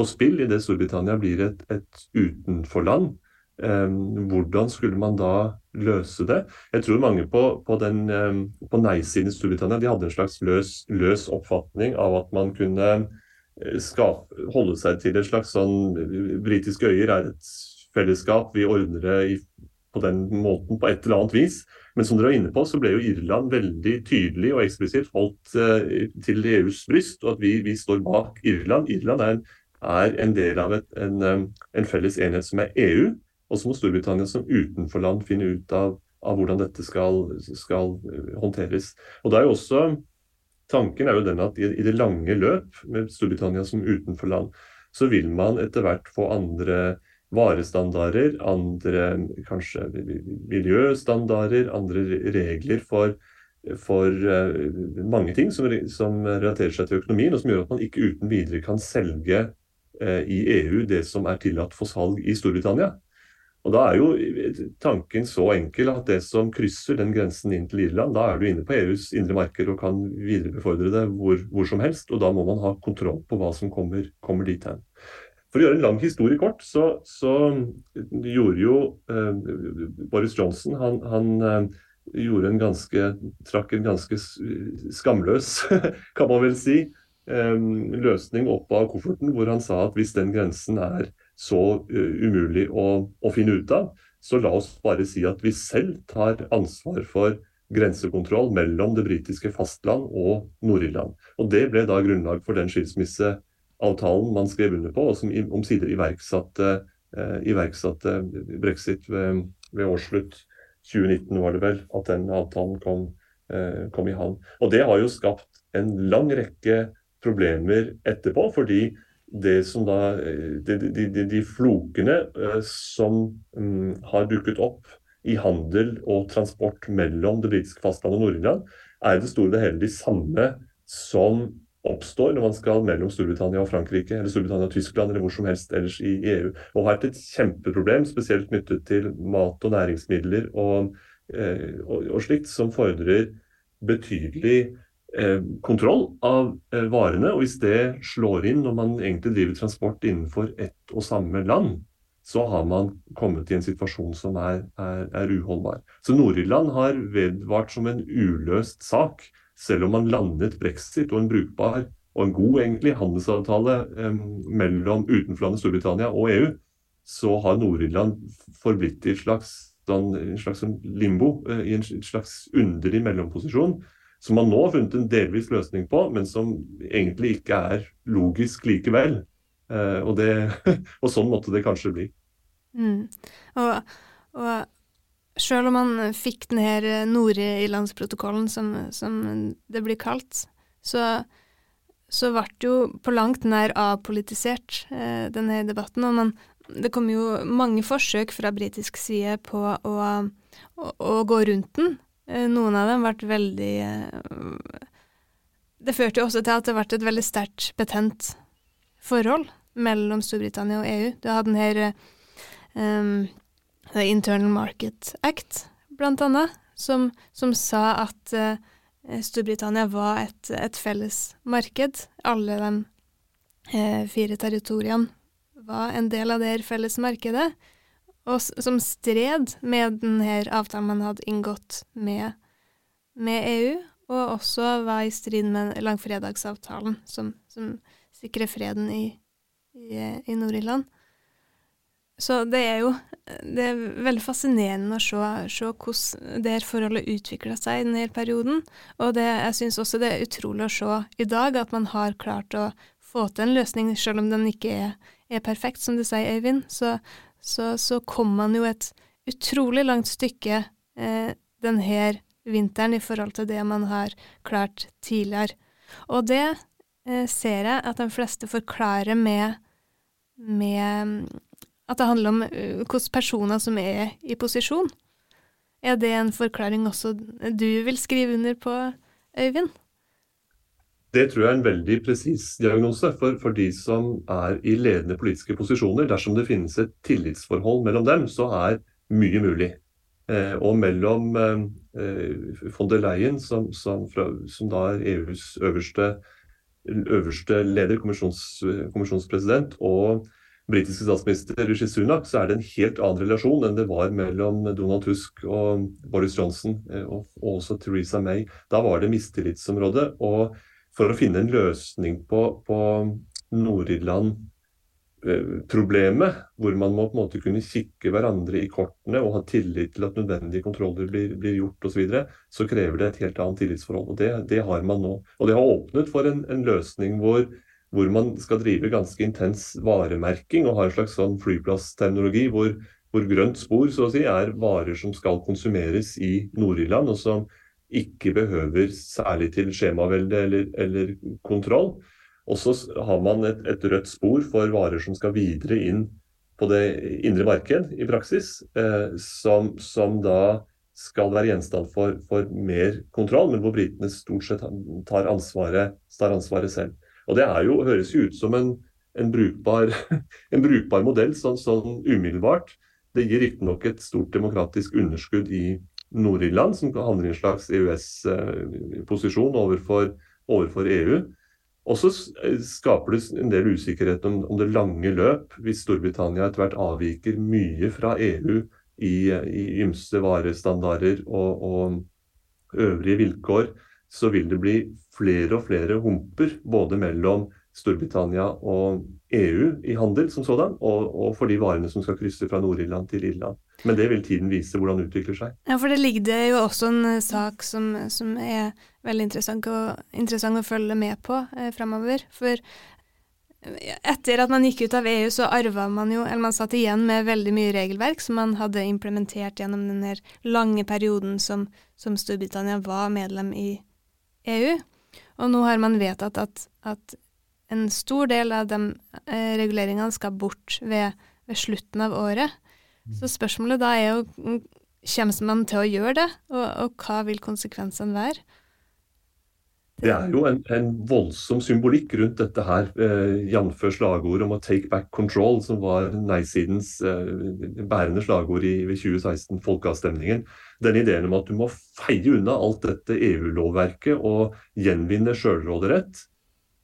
C: på spill i det Storbritannia blir et, et utenforland. Um, hvordan skulle man da løse det? Jeg tror mange på, på, den, um, på nei-siden i Storbritannia de hadde en slags løs, løs, oppfatning av at man kunne eh, skape, holde seg til et slags sånn Britiske øyer er et fellesskap, vi ordner det i, på den måten på et eller annet vis. Men som dere var inne på, så ble jo Irland veldig tydelig og eksplisitt holdt uh, til EUs bryst, og at vi, vi, står bak Irland. Irland er en, er en del av et, en, en felles enhet som er EU. Og så må Storbritannia som utenforland finne ut av, av hvordan dette skal, skal, eh, håndteres. Og det er jo også Tanken er jo den at i, i det lange løp, med Storbritannia som utenforland, så vil man etter hvert få andre varestandarder, andre kanskje miljøstandarder, andre regler for, for uh, mange ting som, som, relaterer seg til økonomien, og som gjør at man ikke uten videre kan selge i EU det som er tillatt for salg i Storbritannia. Og Da er jo tanken så enkel at det som krysser den grensen inn til Irland, da er du inne på EUs indre marked og kan viderebefordre det hvor, hvor, som helst. og Da må man ha kontroll på hva som kommer, kommer dit hen. For å gjøre en lang historie kort, så, så gjorde jo eh, Boris Johnson han, han eh, gjorde en ganske, trakk en ganske skamløs, [LAUGHS] kan man vel si, eh, løsning opp av kofferten, hvor han sa at hvis den grensen er så uh, umulig å, å, finne ut av. Så la oss bare si at vi selv tar ansvar for grensekontroll mellom det britiske fastland og Nord-Irland. Og Det ble da grunnlag for den skilsmisseavtalen man skrev under på, og som omsider iverksatte, eh, iverksatte brexit ved, ved årsslutt 2019, var det vel, at den avtalen kom, eh, kom i havn. Og Det har jo skapt en lang rekke problemer etterpå, fordi det som da, de, de, de, de flokene uh, som um, har dukket opp i handel og transport mellom det britiske fastlandet og Nord-Irland, er det store og hele de samme som oppstår når man skal mellom Storbritannia og Frankrike, eller Storbritannia og Tyskland eller hvor som helst ellers i EU. Og har et kjempeproblem, spesielt knyttet til mat og næringsmidler og, uh, og, og slikt, som fordrer betydelig Eh, kontroll av eh, varene. Og hvis det slår inn når man egentlig driver transport innenfor ett og samme land, så har man kommet i en situasjon som er, er, er uholdbar. Så Nord-Irland har vedvart som en uløst sak, selv om man landet brexit og en brukbar og en god egentlig handelsavtale eh, mellom utenforlandet Storbritannia og EU, så har Nord-Irland forblitt i et slags, sånn, en slags limbo, eh, i en slags underlig mellomposisjon som man nå har funnet en delvis løsning på, men som egentlig ikke er logisk likevel. Eh, og, det, [LAUGHS] og, sånn måtte det kanskje bli.
A: Mm. Og, og selv om man fikk denne Nord-Irlandsprotokollen, som, som, det blir kalt, så så ble det jo på langt nær avpolitisert, eh, denne debatten. Og man, det kom jo mange forsøk fra britisk side på å, å, å gå rundt den. Eh, noen av dem ble veldig eh, Det førte jo også til at det ble et veldig sterkt betent forhold mellom Storbritannia og EU. Du hadde den her um, Internal Market Act, blant annet, som, som sa at uh, Storbritannia var et, et, felles marked. Alle de uh, fire territoriene var en del av det felles markedet, og som stred med denne avtalen man hadde inngått med, med EU, og også var i strid med langfredagsavtalen, som, som sikrer freden i, i, i Nord-Irland. Så det er jo det er veldig fascinerende å se, se hvordan det her forholdet utvikla seg i denne perioden. Og det, jeg syns også det er utrolig å se i dag at man har klart å få til en løsning, selv om den ikke er, er perfekt, som du sier, Øyvind. Så, så, så kom man jo et utrolig langt stykke eh, denne vinteren i forhold til det man har klart tidligere. Og det eh, ser jeg at de fleste forklarer med, med at det handler om uh, hvilke personer som er i posisjon. Er det en forklaring også du vil skrive under på, Øyvind?
C: Det tror jeg er en veldig presis diagnose for, for, de som er i ledende politiske posisjoner. Dersom det finnes et tillitsforhold mellom dem, så er mye mulig. Eh, og mellom eh, eh von der Leyen, som, som, fra, som da er EUs øverste, øverste leder, kommisjons, kommisjonspresident, og britiske statsminister Rishi Sunak, så er det en helt annen relasjon enn det var mellom Donald Tusk og Boris Johnson eh, og, også Theresa May. Da var det mistillitsområdet. Og for å finne en løsning på, på Nord-Irland problemet, hvor man må på en måte kunne kikke hverandre i kortene og ha tillit til at nødvendige kontroller blir, blir gjort osv., så, videre, så krever det et helt annet tillitsforhold. og Det, det har man nå. Og det har åpnet for en, en løsning hvor hvor man skal drive ganske intens varemerking og ha en slags sånn flyplassterminologi hvor, hvor, grønt spor så å si, er varer som skal konsumeres i Nord-Irland, og som ikke behøver særlig til skjemavelde eller, eller kontroll. Og så har man et, et, rødt spor for varer som skal videre inn på det indre marked i praksis, eh, som, som, da skal være gjenstand for, for, mer kontroll, men hvor britene stort sett tar ansvaret, tar ansvaret selv. Og Det jo, høres jo ut som en, en, brukbar, [LAUGHS] en brukbar, modell sånn, sånn umiddelbart. Det gir riktignok et stort demokratisk underskudd i Nord-Irland, som havner i en slags EØS-posisjon overfor, overfor, EU. Og så skaper det en del usikkerhet om, om, det lange løp, hvis Storbritannia etter hvert avviker mye fra EU i, i ymse varestandarder og, og øvrige vilkår så vil det bli flere og flere humper både mellom Storbritannia og EU i handel som sådan, og, og for de varene som skal krysse fra Nord-Irland til Irland. Men det vil tiden vise hvordan det utvikler seg.
A: Ja, for det ligger jo også en eh, sak som, som er veldig interessant, og, interessant å følge med på eh, fremover. For eh, etter at man gikk ut av EU, så arva man jo, eller man satt igjen med veldig mye regelverk som man hadde implementert gjennom den lange perioden som, som Storbritannia var medlem i. EU. Og nå har man vedtatt at, at en stor del av de eh, reguleringene skal bort ved, ved, slutten av året. Så spørsmålet da er jo mm, kommer man til å gjøre det, og, og hva vil konsekvensene være?
C: Det er jo en, en, voldsom symbolikk rundt dette her, eh, jf. slagordet om å 'take back control', som var nei-sidens eh, bærende slagord i 2016, folkeavstemningen. Den ideen om at du må feie unna alt dette EU-lovverket og gjenvinne sjølråderett.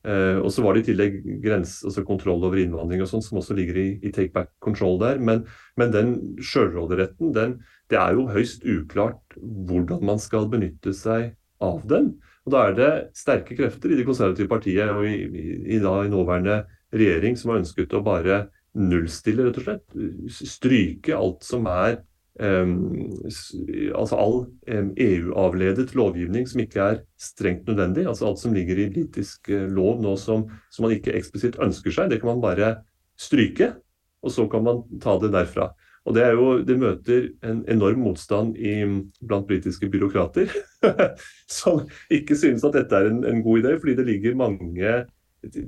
C: Eh, og så var det i tillegg grens, altså kontroll over innvandring og sånn, som også ligger i, i, take back control der. Men, men den sjølråderetten, det er jo høyst uklart hvordan man skal benytte seg av den. Og Da er det sterke krefter i det konservative partiet og i, i, i, da, i nåværende regjering som har ønsket å bare nullstille, rett og slett. Stryke alt som er Altså all EU-avledet lovgivning som ikke er strengt nødvendig. Altså alt som ligger i britisk uh, lov nå som, som man ikke eksplisitt ønsker seg. Det kan man bare stryke, og så kan man ta det derfra. Og Det, jo, det møter en enorm motstand i, blant britiske byråkrater, [LAUGHS] som ikke synes at dette er en, en, god idé, fordi det ligger mange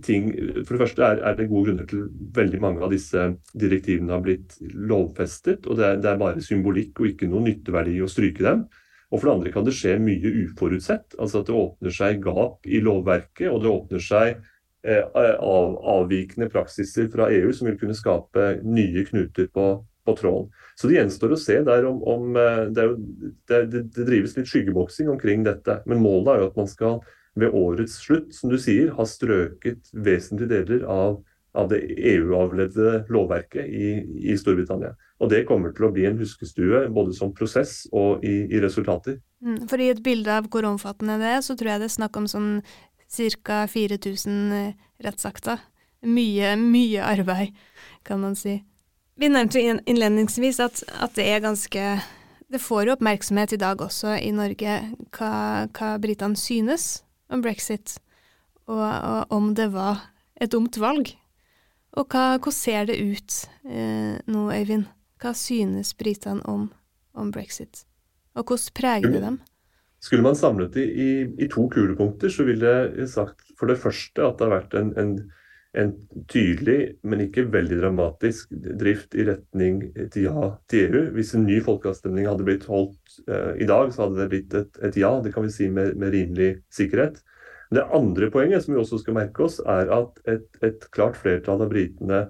C: ting For det første er, er, det gode grunner til veldig mange av disse direktivene har blitt lovfestet. og det er, det er, bare symbolikk og ikke noe nytteverdi å stryke dem. Og for det andre kan det skje mye uforutsett. altså At det åpner seg gap i lovverket, og det åpner seg eh, av, avvikende praksiser fra EU som vil kunne skape nye knuter på, tråden. Så det gjenstår å se der om, om det, er jo, det, det drives litt skyggeboksing omkring dette. Men målet er jo at man skal ved årets slutt, som du sier, har strøket vesentlige deler av, av det EU-avledde lovverket i, i, Storbritannia. Og Det kommer til å bli en huskestue både som prosess og i, i resultater.
A: Mm, for i et bilde av hvor omfattende det er, så tror jeg det er snakk om sånn ca. 4000 eh, rettsakter. Mye, mye arbeid, kan man si. Vi nevnte innledningsvis at, at det er ganske det får jo oppmerksomhet i dag også i Norge hva, hva britene synes om brexit, og, og, om det var et dumt valg. Og hva, hvordan ser det ut eh, nå, Øyvind? Hva synes britene om, om, brexit? Og hvordan preger det dem?
C: Skulle man samlet det i, i, to kulepunkter, så ville jeg sagt for det første at det har vært en, en, en tydelig, men ikke veldig dramatisk drift i retning til ja til EU. Hvis en ny folkeavstemning hadde blitt holdt uh, i dag, så hadde det blitt et, et ja. Det kan vi si med, med rimelig sikkerhet. Det andre poenget som vi også skal merke oss, er at et, et klart flertall av britene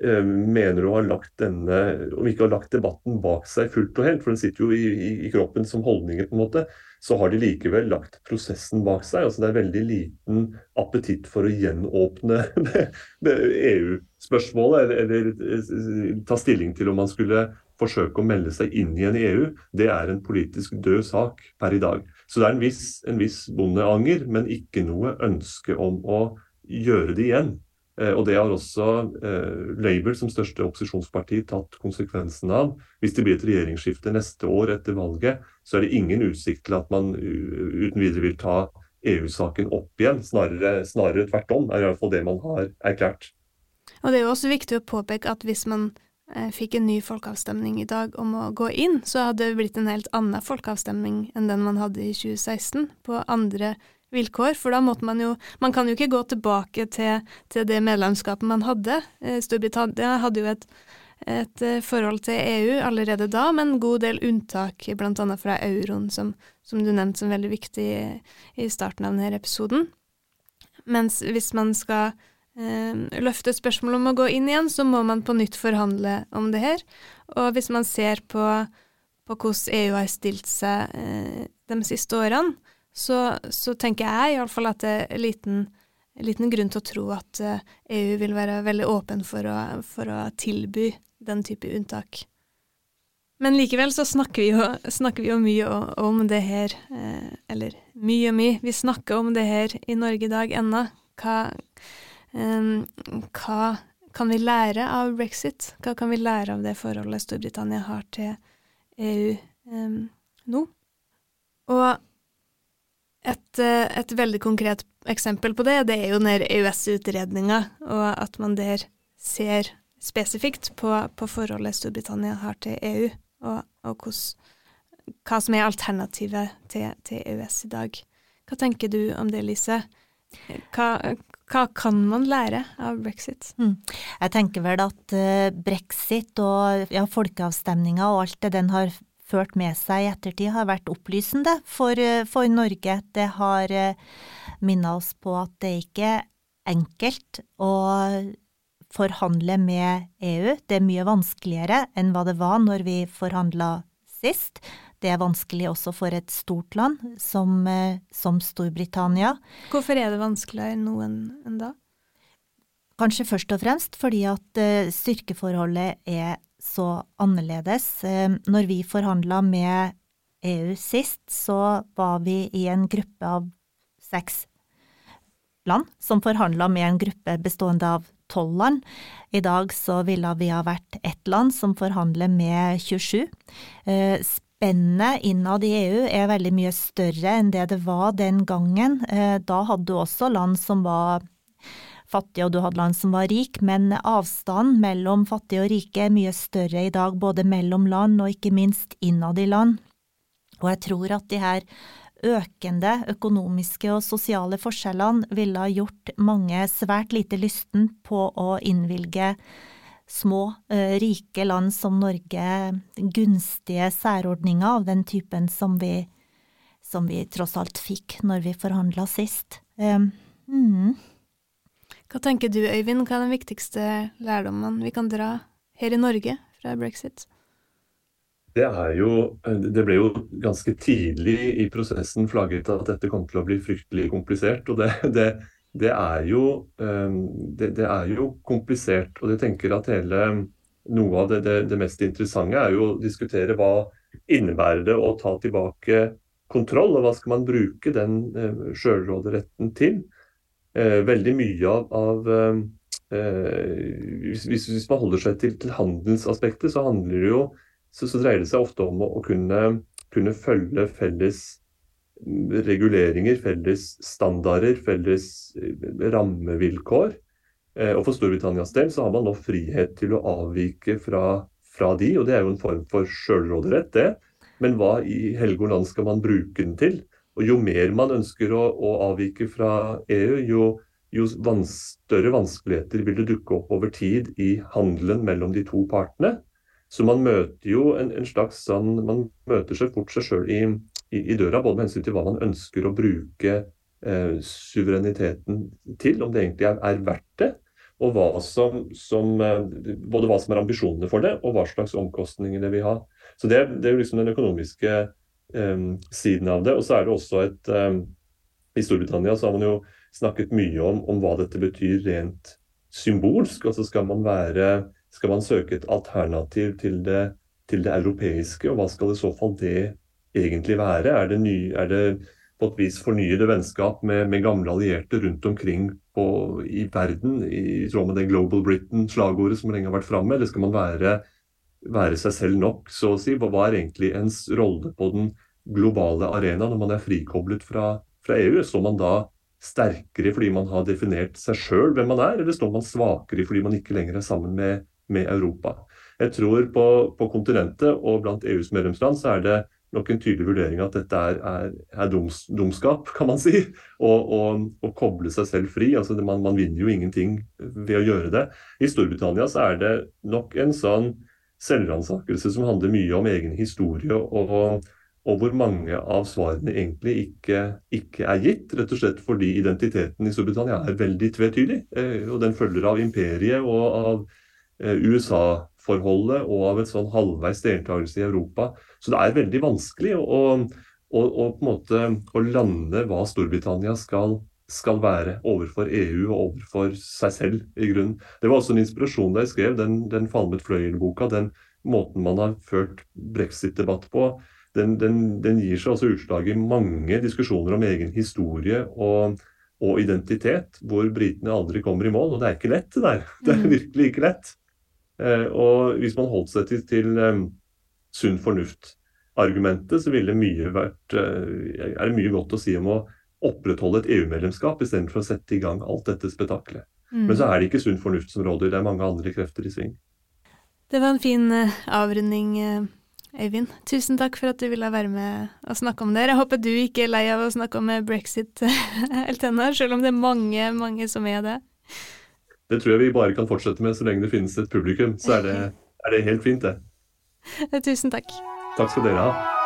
C: eh, mener å ha lagt denne, om ikke har lagt debatten bak seg fullt og helt, for den sitter jo i, i, i, kroppen som holdninger, på en måte, så har de likevel lagt prosessen bak seg. altså Det er veldig liten appetitt for å gjenåpne [LAUGHS] EU-spørsmålet, eller, eller, eh, ta stilling til om man skulle forsøke å melde seg inn igjen i EU. Det er en politisk død sak per i dag. Så det er en viss, en viss bondeanger, men ikke noe ønske om å gjøre det igjen. Eh, og Det har også eh, Labour som største opposisjonsparti tatt konsekvensen av. Hvis det blir et regjeringsskifte neste år etter valget, så er det ingen utsikt til at man uten videre vil ta EU-saken opp igjen. Snarere, snarere tvert om, er fall det man har erklært.
A: Og Det er jo også viktig å påpeke at hvis man Eh, fikk en ny folkeavstemning i dag om å gå inn, så hadde det blitt en helt annen folkeavstemning enn den man hadde i 2016, på andre vilkår. For da måtte man jo Man kan jo ikke gå tilbake til, til det medlemskapet man hadde. Eh, Storbritannia hadde jo et, et, eh, forhold til EU allerede da, med en god del unntak, annet fra euroen, som, som du nevnte som veldig viktig i, starten av denne episoden. Mens hvis man skal eh, løfte spørsmål om å gå inn igjen, så må man på nytt forhandle om det her. Og hvis man ser på, på hvordan EU har stilt seg eh, de siste årene, så, så tenker jeg iallfall at det er liten, liten grunn til å tro at eh, EU vil være veldig åpen for å, for å tilby den type unntak. Men likevel så snakker vi jo, snakker vi jo mye om det her, eh, eller mye og mye, vi snakker om det her i Norge i dag ennå. Hva, Um, hva kan vi lære av brexit? Hva kan vi lære av det forholdet Storbritannia har til EU um, nå? Og et, eh, et, veldig konkret eksempel på det, det er jo den EØS-utredninga, og at man der ser spesifikt på, på forholdet Storbritannia har til EU, og, og hos, hva som er alternativet til, til, EØS i dag. Hva tenker du om det, Lise? Hva, hva kan man lære av brexit?
B: Mm. Jeg tenker vel at uh, brexit og ja, folkeavstemninga og alt det den har ført med seg i ettertid, har vært opplysende for, uh, for Norge. Det har eh, minna oss på at det ikke er enkelt å forhandle med EU. Det er mye vanskeligere enn hva det var når vi forhandla sist. Det er vanskelig også for et stort land som, eh, som Storbritannia.
A: Hvorfor er det vanskeligere nå enn da?
B: Kanskje først og fremst fordi at eh, styrkeforholdet er så annerledes. Eh, når vi forhandla med EU sist, så var vi i en gruppe av seks land som forhandla med en gruppe bestående av tolv land. I dag så ville vi ha vært ett land som forhandler med 27 spennet innad i EU er veldig mye større enn det det var den gangen. Eh, da hadde du også land som var fattige, og du hadde land som var rik, men avstanden mellom fattige og rike er mye større i dag, både mellom land og ikke minst innad i land. Og jeg tror at de her økende økonomiske og sosiale forskjellene ville ha gjort mange svært lite lysten på å innvilge små, eh, rike land som Norge gunstige særordninger av den typen som vi, som vi tross alt fikk når vi forhandla sist. Um, mm.
A: Hva tenker du, Øyvind, hva er den viktigste lærdommen vi kan dra her i Norge fra brexit?
C: Det, jo, det ble jo ganske tidlig i prosessen flagget at dette kom til å bli fryktelig komplisert. og det, det, det, er, jo, ehm, er jo, komplisert. Og jeg tenker at hele, noe av det, mest interessante er jo å diskutere hva innebærer det å ta tilbake kontroll, og hva skal man bruke den uh, sjølråderetten til. Eh, veldig mye av, av hvis, hvis, man holder seg til, til handelsaspektet, så jo så, så dreier det seg ofte om å, å kunne, kunne, følge felles reguleringer, felles standarder, felles eh, rammevilkår. Eh, og For Storbritannias del så har man nå frihet til å avvike fra, fra de, og det er jo en form for sjølråderett, det. Men hva i helge land skal man bruke den til? Og Jo mer man ønsker å, å avvike fra EU, jo, jo vans, større vanskeligheter vil det dukke opp over tid i handelen mellom de to partene. Så man møter jo en, en slags sånn Man møter seg fort seg sjøl i, i, i, døra, både med hensyn til hva man ønsker å bruke eh, suvereniteten til, om det egentlig er, er verdt det. Og hva som, som, eh, både hva som er ambisjonene for det, og hva slags omkostninger det vil ha. Så Det, det er jo liksom den økonomiske siden av det. Og så er det også et eh, I Storbritannia så har man jo snakket mye om, om hva dette betyr rent symbolsk. Altså skal man være skal man søke et alternativ til det, til det europeiske, og hva skal i så fall det egentlig være? Er det, ny, er det på et vis fornyede vennskap med, med gamle allierte rundt omkring på, i verden, i tråd med det Global Britain-slagordet som lenge har vært framme, eller skal man være, være, seg selv nok, så å si? Hva er egentlig ens rolle på den globale arena når man er frikoblet fra, fra EU? Står man da sterkere fordi man har definert seg sjøl hvem man er, eller står man svakere fordi man ikke lenger er sammen med med Europa. Jeg tror på, på kontinentet og blant EUs medlemsland så er det nok en tydelig vurdering at dette er, er, er dums, dumskap, kan man si. Å koble seg selv fri. altså man, man, vinner jo ingenting ved å gjøre det. I Storbritannia så er det nok en sånn selvransakelse som handler mye om egen historie, og, og hvor mange av svarene egentlig ikke, ikke, er gitt. Rett og slett fordi identiteten i Storbritannia er veldig tvetydig. Eh, og den følger av imperiet og av Eh, USA-forholdet og av et sånn halvveis deltakelse i Europa. Så det er veldig vanskelig å, å, å, måte, å lande hva Storbritannia skal, skal, være overfor EU og overfor seg selv. i grunnen. Det var også en inspirasjon da jeg skrev den, den Falmet fløyel-boka. Den måten man har ført brexit-debatt på. Den, den, den, gir seg også utslag i mange diskusjoner om egen historie og, og identitet, hvor britene aldri kommer i mål. Og det er ikke lett, det der. Det er mm. virkelig ikke lett. Eh, og hvis man holdt seg til, til um, sunn fornuft-argumentet, så ville mye vært, uh, er det mye godt å si om å opprettholde et EU-medlemskap istedenfor å sette i gang alt dette spetakkelet. Mm. Men så er det ikke sunn fornuft som råder, det er mange andre krefter i sving.
A: Det var en fin uh, avrunding, uh, Øyvind. Tusen takk for at du ville være med og snakke om det. Jeg håper du ikke er lei av å snakke om brexit [LAUGHS] helt ennå, selv om det er mange, mange som er det.
C: Det tror jeg vi bare kan fortsette med så lenge det finnes et publikum. Så er det, er det helt fint, det. [LAUGHS]
A: Tusen takk.
C: Takk skal dere ha.